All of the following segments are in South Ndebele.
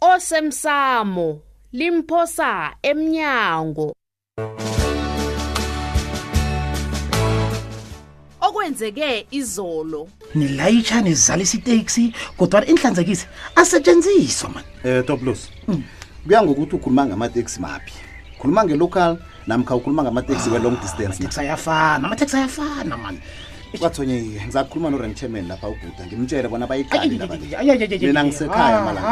osemsamo limphosa emnyango okwenzeke izolo nilayitsha nizalisa iteksi kodwana inhlanzekisi asetshenziswa mani um eh, toplos kuya ngokuthi ukhuluma ngamateksi maphi khuluma ngelocal namkha ukhuluma ngamateksi we-long distance na? ayafana amateksi ayafana mani kwathonye ngizakhuluma no-rank chairman lapha ubhuda ngimtshele bona bayiqali indaba le Mina ngisekhaya malanga.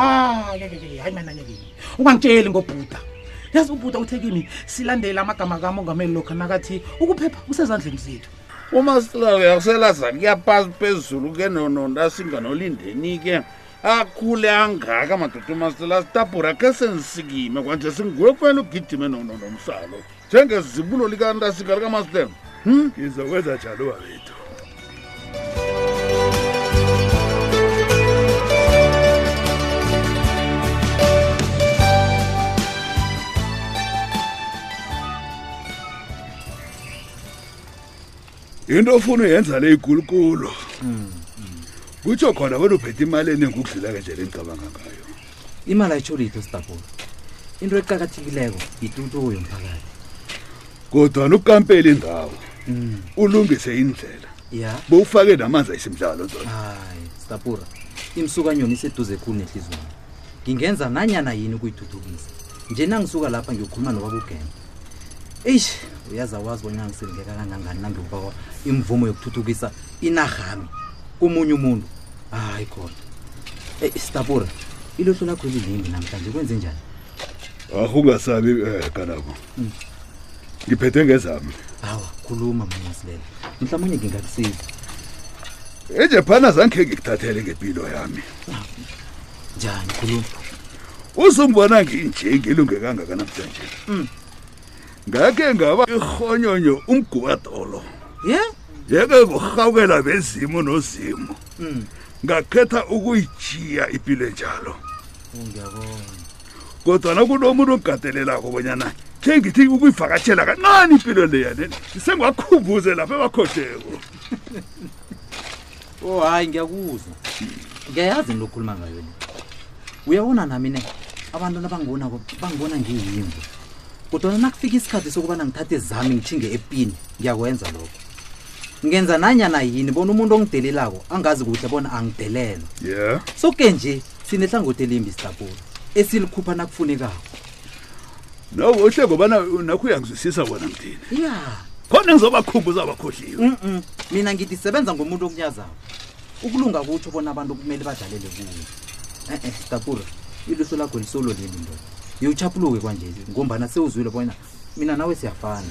hayi mina nyekini ungangitsheli ngobhuda yazi ubhuda uthe kimi silandele amagama kamongameli lokha nakathi ukuphepha kusezandleni zethu umasitula uyakuselazani kuyapasi phezulu ke nonondasinga nolindeni-ke akhule angaka madoda umasela sitabhura khe sensikime kwanje singuwe kufanele ugijime nomsalo njengezibulo likantasika likamasela hmm? ngizokwenza njalo wabethu into ofuna uyenza le ikulukulu kutsho khona wena uphethe imali eningi ukudlula kendlela engicabanga ngayo imali ayitsho litho sidabholo into eqakathekileko yitutuko yomphakathi kodwana ukampela indawo Mm. ulungise indlela ya bowufake namanzi ayisimdlalo ndoda hayi sidabhura imsukanyoni iseduze khulu nehlizweni ngingenza nanyana yini ukuyithuthukisa nje nangisuka lapha ngiyokhuluma nobabugena eish uyaza wazi bonyana ngisilingeka kangangani nangiwubawa imvumo yokuthuthukisa inarhami komunye umuntu hayi khona eyi stapura ilohlo lakho elilimbi namhlanje kwenze njani ahu ungasabi um eh, kanabo hmm. ngiphethe ngezami hawa khuluma mnasilela mhlawumbe ngingakusiza ejephana zange ngikuthathele ngempilo yami ah, njani khuluma usumbona nginje ngilunge kangaka namhlanje mm. ngakhe ngaba irhonyonyo umguwadolo ye yeke kurhawukela bezimu nozimu mm. ngakhetha ukuyijiya ipilo enjalo kodwana kunomuntu ogatelelako bonyana khe ngithi ukuyivakatshela kancane impilo leya neni ngisengiwakhumbuze lapho ebakhohleko o oh, hayi ngiyakuzwa ngiyayazi into okhuluma ngayo le uyabona nami ne abantu nabangibona bangibona ngiyimvu kodwana nakufika isikhathi sokubana ngithathe zami ngitshinge epini ngiyakwenza lokho ngenza nanyana yini bona umuntu ongidelelako angazi kuhle bona angidelelwa yeah. soke nje sinehlangothi elimbi sitapula esilikhupha nakufunekako no uhle ngobana nakho uyangizwisisa wona mdini ya khona ngizobakhumbuza abakhohliwe Mm-mm. mina ngithi sebenza ngomuntu okunyazako ukulunga kutsho bona abantu kumele badlalele kuyo e-e tapura ilihlo lakho lisolo leli ndoda yewuchapuluke kwanjesi ngombana sewuzwile bona mina nawe siyafana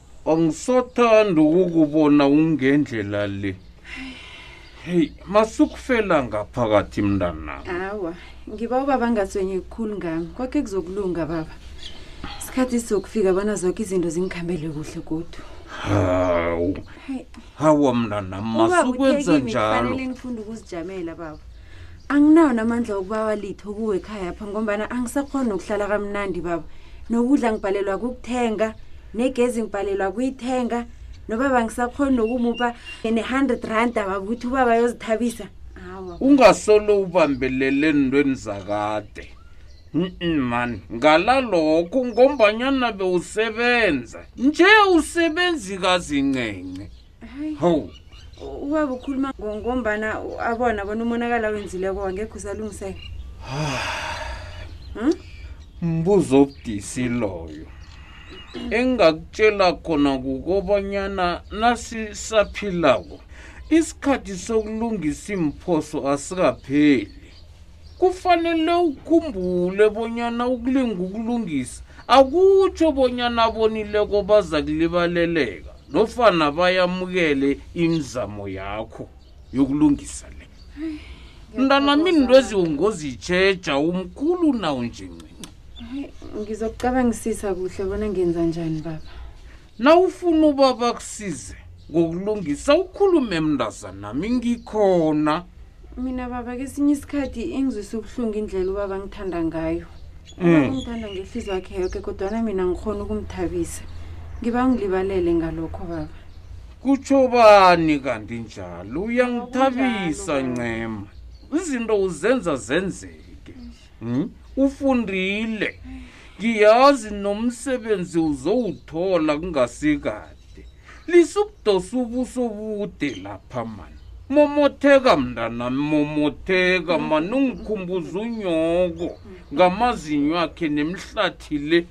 angisathanda ukukubona ungendlela le heyi masukufela ngaphakathi mntanami awa ngiba ubaba angaswenye kukhulu ngami kwakhe kuzokulunga baba isikhathi sizokufika bona zonke izinto zingikhambele kuhle kodwa hawu hawa mntanami masukwenza njalo ngifunda ukuzijamela baba anginawo namandla okubawa litho kuwe ekhaya pha ngombana angisakhona nokuhlala kamnandi baba nokudla ngibhalelwa kukuthenga negezi ngibhalelwa kuyithenga nobaba ngisakhona nokumupha ne-hundred rand abakuthi ubaba yozithabisa ungasolo ubambelele entweni zakade mani ngala lokho ngombanyana bewusebenza nje usebenzi kazincence hayi hawu ubaba ukhuluma ngo- ngombana u- abona bona umonakala wenzileko angekho usalungiseka Hmm? mbuzo obudisi loyo engakutshela khona kukobanyana nasisaphilako isikhathi sokulungisa iimphoso asikapheli kufanele ukhumbule bonyana ukulinga ukulungisa akutsho bonyana abonileko baza kulibaleleka nofana bayamukele imizamo yakho yokulungisa le mntanami into eziwungozitsheja umkhulu nawo nje ncinci ngizokucabangisisa kuhle bona ngenza njani baba nawufuna ubaba kusize ngokulungisa ukhulume mntazanami ngikhona mina baba kesinye isikhathi engizwisa ubuhlungu indlela ubaba ngithanda ngayo ubaba ngithanda ngehlizi wakhe yoke kodwana mina ngikhona ukumthabisa ngiba ngilibalele ngalokho baba kutsho bani kanti njalo uyangithabisa ncema izinto uzenza zenzeke Hmm? ufundile ngiyazi nomsebenzi uzowuthola kungasikade lisukudosa ubuso bude lapha mani momotheka mntana momotheka mani ungikhumbuza unyoko ngamazinyo akhe nemhlathi le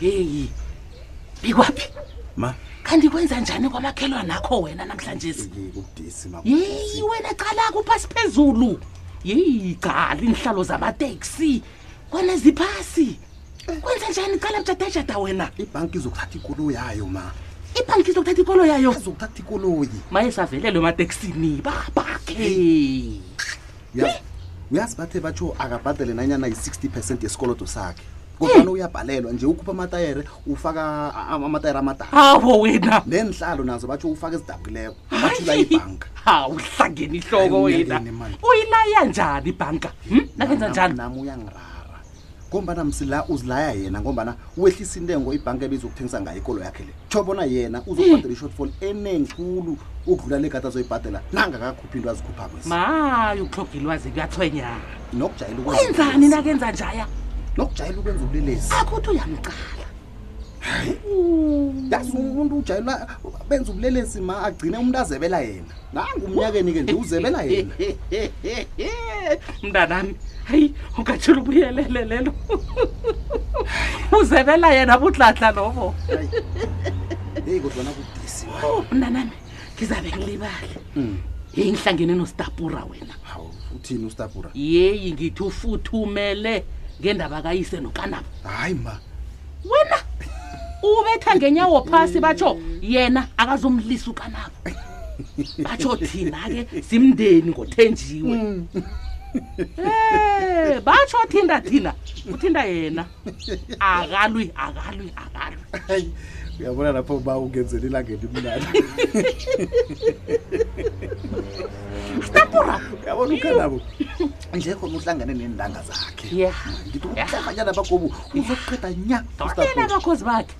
heyi bikwaphi ma kanti kwenza njani kwamakhelwa nakho wena namhlanje ngikubudisi ma yeyi wena cala kuphasi phezulu yeyi cala iinhlalo zamateksi kwana ziphasi kwenza njani cala mjadajada wena ibhanki izokuthatha ikolo yayo ma ibhanki izokuthatha ikolo yayo izokuthatha ikoloyi maye savelelwe emateksini babhakhe uyazi bathe batsho akabhadele nanyana yi-60 percent yesikolodo sakhe kodwana uyabhalelwa nje ukhupha amatayere ufaka a- a- amatayere amadala hawo wena neenhlalo nazo batsho ufaka ezidabukileko bathula ibhanka hawu uhlangene ihloko Hayi, wena unyakeni, man. uyilaya njani ibhanka Hmm? nakenza njani nami uyangirara ngombana msila uzilaya yena ngombana wehlisa intengo ibhanka ebizokuthengisa ngayo ikolo yakhe le kuthiwa bona yena uzobhadela i-shortfall enenkulu ukudlula le kade azoyibhadela nangakakhuphi into azikhuphako esi mayi ukuhloga ilwazi kuyathwenyana nokujayela ukwenza wenzani ubulelesi. nakenza njaya nokujayela ukwenza ubulelesi akuthi uyamqala yazi umuntu ujayela benza ubulelesi ma agcine umuntu azebela yena nangu umnyakeni ke nje uzebela yena mntanami hayi ungatshula ubuyelele lelo uzebela yena budladla lobo heyi kodwana kudisiwe Oh, mntanami ngizabe ngilibale Mm. heyi ngihlangene nostapura wena hawu uthini ustabura yeyi ngithi ufuthumele ngendaba kayise nokanabo hayi ma wena ubetha ngenyawo phasi batsho yena akazomlisa ukanabo batsho thina-ke simndeni ngothenjiwe mm. Eh, batsho thinda thina uthinda yena akalwi akalwi akalwi uyabona lapho uba ungenzela ilangeli mnani stapura uyabona ukhanabo nje khona uhlangane neentanga zakhe ngithi uhlanganyana bakobu uzokuqeda nya bakhozi bakhe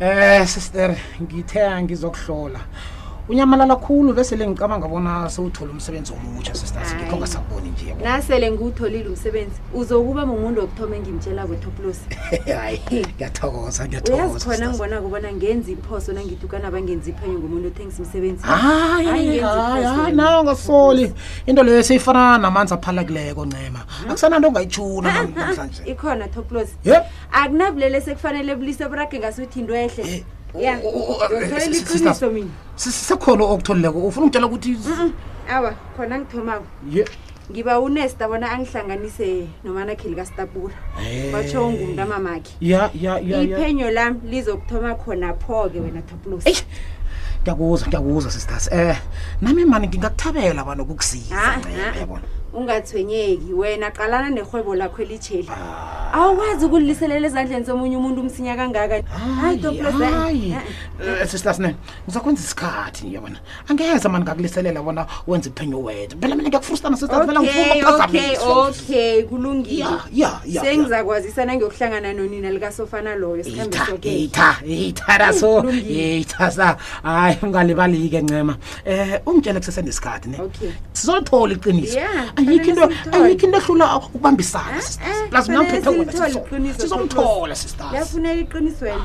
Eh sister ngithe ngizokuhlola. Unyamalala khulu bese lengicabanga bona sewuthola umsebenzi omutsha sister Hayi. ngikho ngasakuboni nje yabo. nasele ngiwutholile umsebenzi uzokuba mumuntu wokuthoma engimtshela kwetoplos Hayi ngiyathokoza ngiyathokoza. uyazi khona sisters. ngibona kubona ngenza iphoso nangitukana bangenza iphenyo ngomuntu othengisa umsebenzi hayi Hayi, ngenza hayi iphoso hayi mina. nayo ngasoli into leyo seyifana namanzi aphalakileko ncema akusananto ongayitshuna nam- namhlanje ikhona toplos ye akunabulele sekufanele bulise burage ngasuthi into ehle eh, ya ngitholela iqiniso mina sisekhona okutholileko ufuna ungitshela ukuthi awa khona ngithomako ngiba unesta bona angihlanganise nomanakheli kastabura eh. watsho ngumntamamakhe iphenyo lami lizokuthoma khona pho-ke wena eyi ngiyakuzwa ngiyakuzwa sisters eh nami mani ngingakuthabela bani ukukusiza Ah, Nceba, ah. yabona ungathwenyeki wena qalana nerhwebo lakho elitsheli Ah. awukwazi ukuliselela ezandleni somunye umuntu umsinya kangaka hayi Hayi, toplos hayi Eh, sisters ne ngizakwenza isikhathi yabona angeze mani ngakuliselela bona wenze iphenyo wethu phela mina ngiyakufrustana sesavela okay okay okay kulungile ya ya ya sengizakwazisa nangiyokuhlangana nonina likasofana loyo sikhambe soke itha itha raso itha sa hayi ungalibali ke ncema eh ungitshela kusese nesikhathi ne okay sizothola iqiniso ayikho into ayikho into ehlula ukubambisana eh, eh, plus mina ngiphethe wena sizomthola sister yafuneka iqiniso wena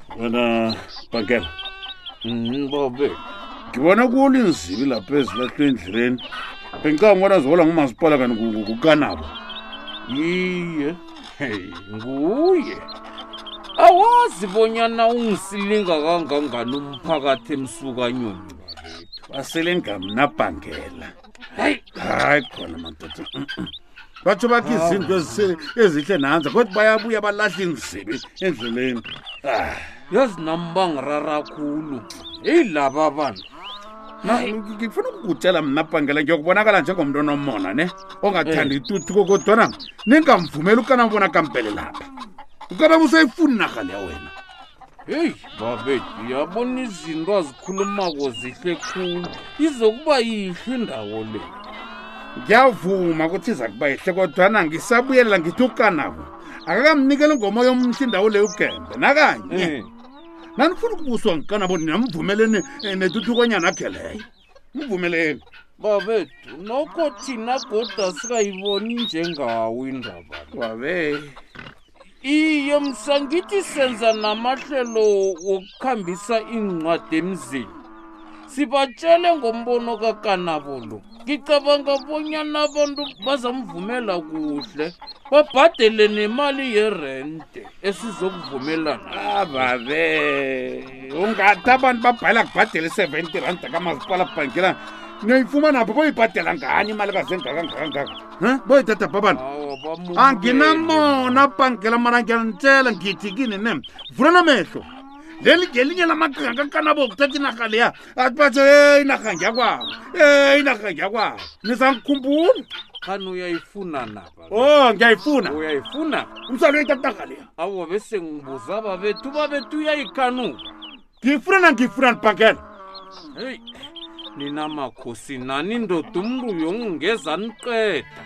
wena bagela mhm, bobe ngibona kuli nzibi lapha ezilahlwe endleleni bengicanga ngibona zihola ngumasipala kanti kukanabo yiye nguye awazi bonyana ungisilinga kangangani umphakathi emsukanyoni asele ngamnabhangela hayi hayi khona madoda batsho bakho izinto ezihle nanza kodwa bayabuya balahla iinzibi endleleni ah. yazi nami bangirara khulu heyi laba bantu ngifuna ukukutshela mna bhangela ngiyokubonakala njengomntu onomona ne ongathandi eh. ituthuko kodwana ningamvumeli ukanabona kampele lapha ukanaba usayifuni narha leya wena heyi babethu uyabona izinto azikhulumako zihle khulu izokuba yihle indawo le ngiyavuma ukuthi iza kuba yihle kodwana ngisabuyelela ngithi ukanabo akakamnikeli ngomoya omhle indawo leyo ugembe nakanye eh. nanifuna ukubuswa ngikanabo ninamvumeleni eh, netuthukwanyana akhe leyo ngivumeleni babethu nokho thina goda sikayiboni njengawo indaba babe iye msangithi senza namahlelo wokukhambisa iincwadi emzini sibatshele ngombono kakanabo lo ngicabanga bonyana abantu bazamvumela kuhle babhadele nemali yerente esizokuvumelana ababe ah, ungathi abantu babhala kubhadela i-seventy randa kamasipala bhangela niyoyifumana phi boyibhadela ngani imali kazengakangakangaka um boyithatha babana anginamona bhangela mara ngiyanitshela ngithi kini ne vula namehlo leli ngelinye lamaqhangakana bokuthatha inarha leya athi batho e inarha ngiyakwabo e inarha ngiyakwabo nisangikhumbula khani uyayifunana o ngiyayifuna uyayifuna umsalo uyitataga leya awa bese ngibuza babethu babethu uyayikanuka ngiyifuna na ngiyifuna nibhangela heyi nina makhosi nani ndoda umntu uyongungeza niqeda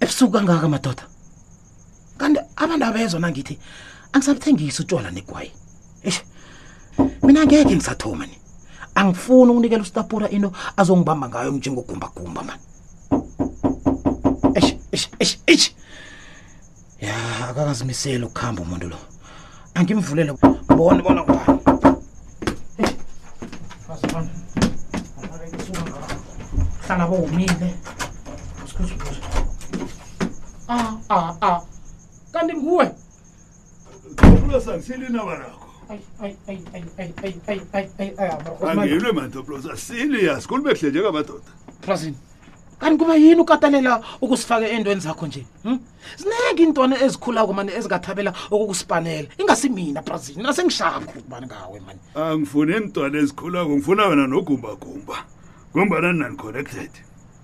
ebusuku kangaka madoda kanti abantu abezwa nangithi angisabuthengisi utshwala negwayi eish mina ngeke ngisathoma ni angifuni ukunikela usitapura into azongibamba ngayo njengogumbagumba mani eish eish eish eish ya akakazimiseli ukuhamba umuntu lo angimvulele bone bona kubani hlala bowumile usikhuzubuza a a a kanti nguwe angilwe mantoplosa silias kulibehlenje kamadoda plazini kanti kuba yini ukatalela ukusifaka eentweni zakho nje hmm? ziningi iintwana ezikhulako mani ezingathabela okukusipanela ingasi mina brazil nasengishakho bani ngawe mani angifuni iintwana ezikhulako ngifuna wena nogumbagumba ngombana ninan-connected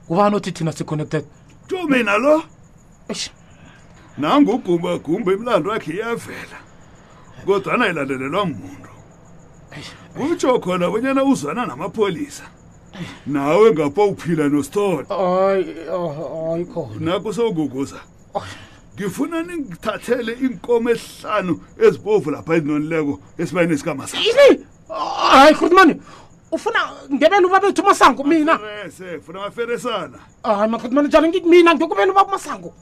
kubani othi thina si-connected to mina lo nangugumbagumba imlando yakhe iyavela kodwa nayilandelelwa muntu kutsho khona bonyana uzwana namapholisa nawe ngapha uphila nosithole hayi hayi khona nakho sowuguguza ngifuna ningithathele iinkomo esihlanu ezibovu lapha ezinonileko esibayini esikama sa ini hayi khudumani ufuna ngebela uba bethu masango mina funa maferesana hayi makhudumani njalo ngikumina ngiyokubela uba masango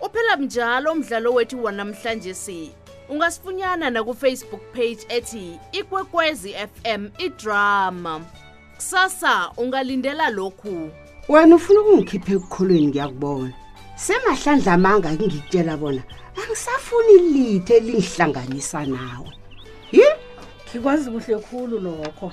uphela mnjalo umdlalo wethu wanamhlanje si ungasifunyana nakufacebook page ethi ikwekwezi fm idrama kusasa ungalindela lokhu wena ufuna ukungikhipha ekukholweni ngiyakubona semahlandla amanga ngikutshela bona angisafuni lithe elingihlanganisa nawe yi ngikwazi kuhle khulu lokho